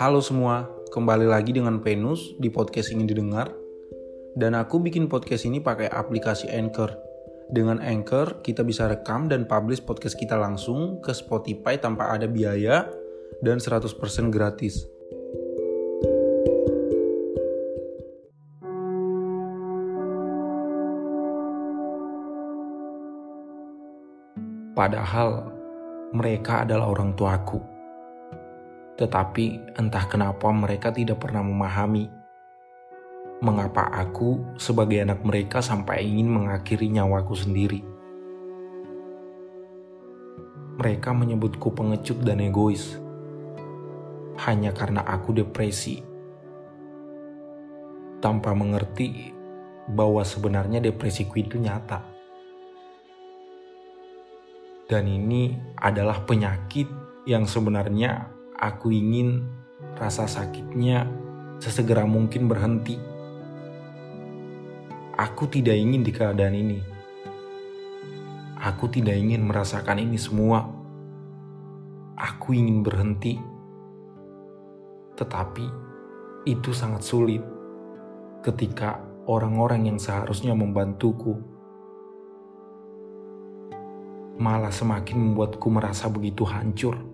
Halo semua, kembali lagi dengan Penus di podcast ingin didengar. Dan aku bikin podcast ini pakai aplikasi Anchor. Dengan Anchor, kita bisa rekam dan publish podcast kita langsung ke Spotify tanpa ada biaya dan 100% gratis. Padahal mereka adalah orang tuaku. Tetapi entah kenapa mereka tidak pernah memahami mengapa aku sebagai anak mereka sampai ingin mengakhiri nyawaku sendiri. Mereka menyebutku pengecut dan egois hanya karena aku depresi. Tanpa mengerti bahwa sebenarnya depresiku itu nyata. Dan ini adalah penyakit yang sebenarnya aku ingin rasa sakitnya sesegera mungkin berhenti. Aku tidak ingin di keadaan ini. Aku tidak ingin merasakan ini semua. Aku ingin berhenti. Tetapi itu sangat sulit ketika orang-orang yang seharusnya membantuku malah semakin membuatku merasa begitu hancur.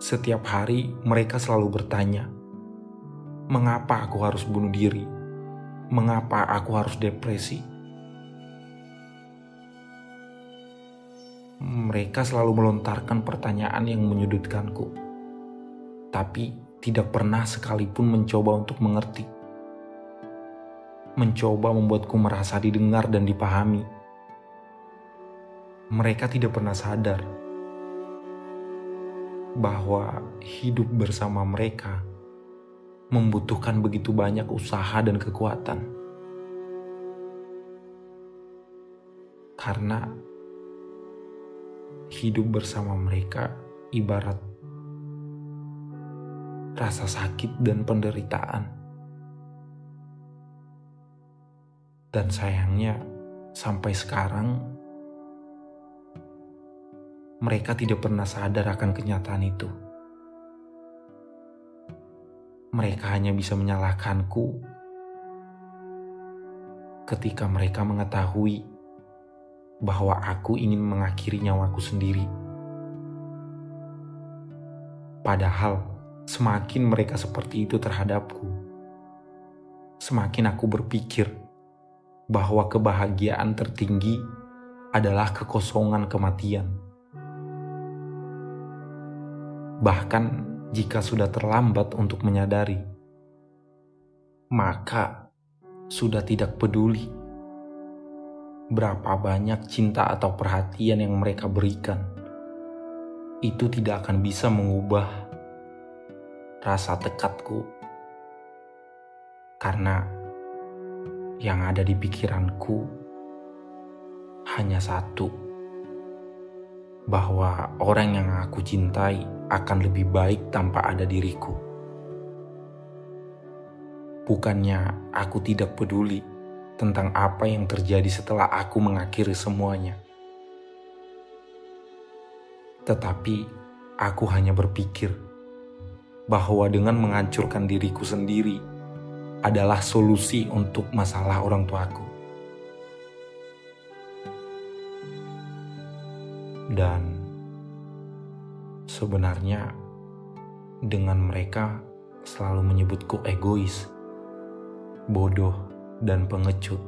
Setiap hari mereka selalu bertanya, "Mengapa aku harus bunuh diri? Mengapa aku harus depresi?" Mereka selalu melontarkan pertanyaan yang menyudutkanku, tapi tidak pernah sekalipun mencoba untuk mengerti. Mencoba membuatku merasa didengar dan dipahami mereka tidak pernah sadar bahwa hidup bersama mereka membutuhkan begitu banyak usaha dan kekuatan. Karena hidup bersama mereka ibarat rasa sakit dan penderitaan. Dan sayangnya sampai sekarang mereka tidak pernah sadar akan kenyataan itu. Mereka hanya bisa menyalahkanku ketika mereka mengetahui bahwa aku ingin mengakhiri nyawaku sendiri. Padahal, semakin mereka seperti itu terhadapku, semakin aku berpikir bahwa kebahagiaan tertinggi adalah kekosongan kematian. Bahkan jika sudah terlambat untuk menyadari, maka sudah tidak peduli berapa banyak cinta atau perhatian yang mereka berikan. Itu tidak akan bisa mengubah rasa tekadku, karena yang ada di pikiranku hanya satu bahwa orang yang aku cintai akan lebih baik tanpa ada diriku. Bukannya aku tidak peduli tentang apa yang terjadi setelah aku mengakhiri semuanya, tetapi aku hanya berpikir bahwa dengan menghancurkan diriku sendiri adalah solusi untuk masalah orang tuaku. Dan sebenarnya dengan mereka selalu menyebutku egois, bodoh, dan pengecut.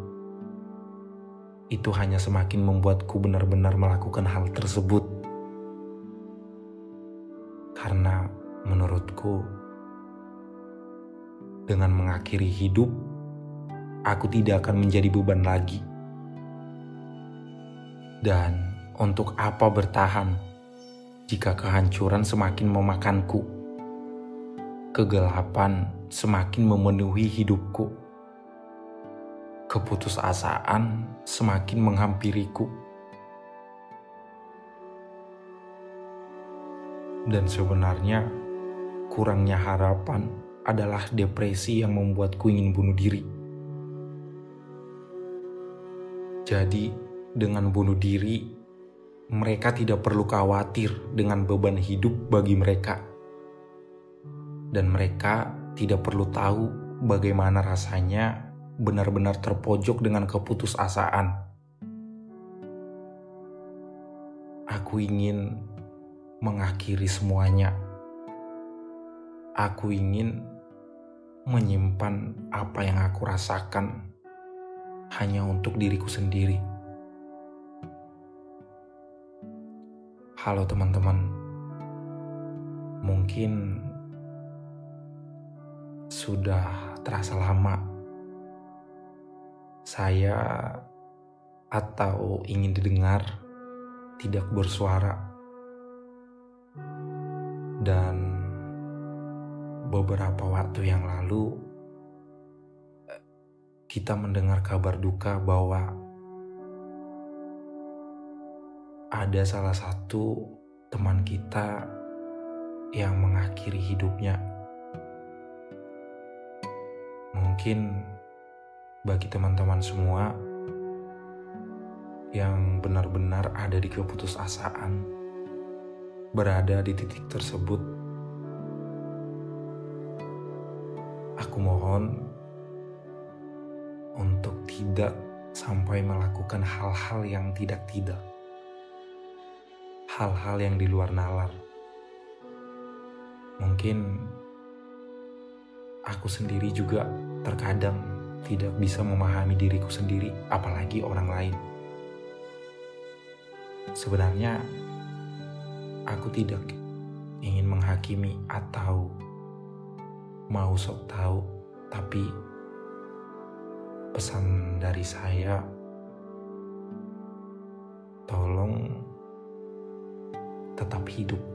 Itu hanya semakin membuatku benar-benar melakukan hal tersebut. Karena menurutku dengan mengakhiri hidup aku tidak akan menjadi beban lagi. Dan untuk apa bertahan jika kehancuran semakin memakanku? Kegelapan semakin memenuhi hidupku. Keputusasaan semakin menghampiriku. Dan sebenarnya, kurangnya harapan adalah depresi yang membuatku ingin bunuh diri. Jadi, dengan bunuh diri, mereka tidak perlu khawatir dengan beban hidup bagi mereka, dan mereka tidak perlu tahu bagaimana rasanya benar-benar terpojok dengan keputusasaan. Aku ingin mengakhiri semuanya. Aku ingin menyimpan apa yang aku rasakan hanya untuk diriku sendiri. Halo teman-teman, mungkin sudah terasa lama saya atau ingin didengar tidak bersuara dan beberapa waktu yang lalu kita mendengar kabar duka bahwa ada salah satu teman kita yang mengakhiri hidupnya. Mungkin bagi teman-teman semua yang benar-benar ada di keputusasaan, berada di titik tersebut, aku mohon untuk tidak sampai melakukan hal-hal yang tidak-tidak. Hal-hal yang di luar nalar. Mungkin aku sendiri juga terkadang tidak bisa memahami diriku sendiri, apalagi orang lain. Sebenarnya, aku tidak ingin menghakimi atau mau sok tahu, tapi pesan dari saya, tolong tetap hidup.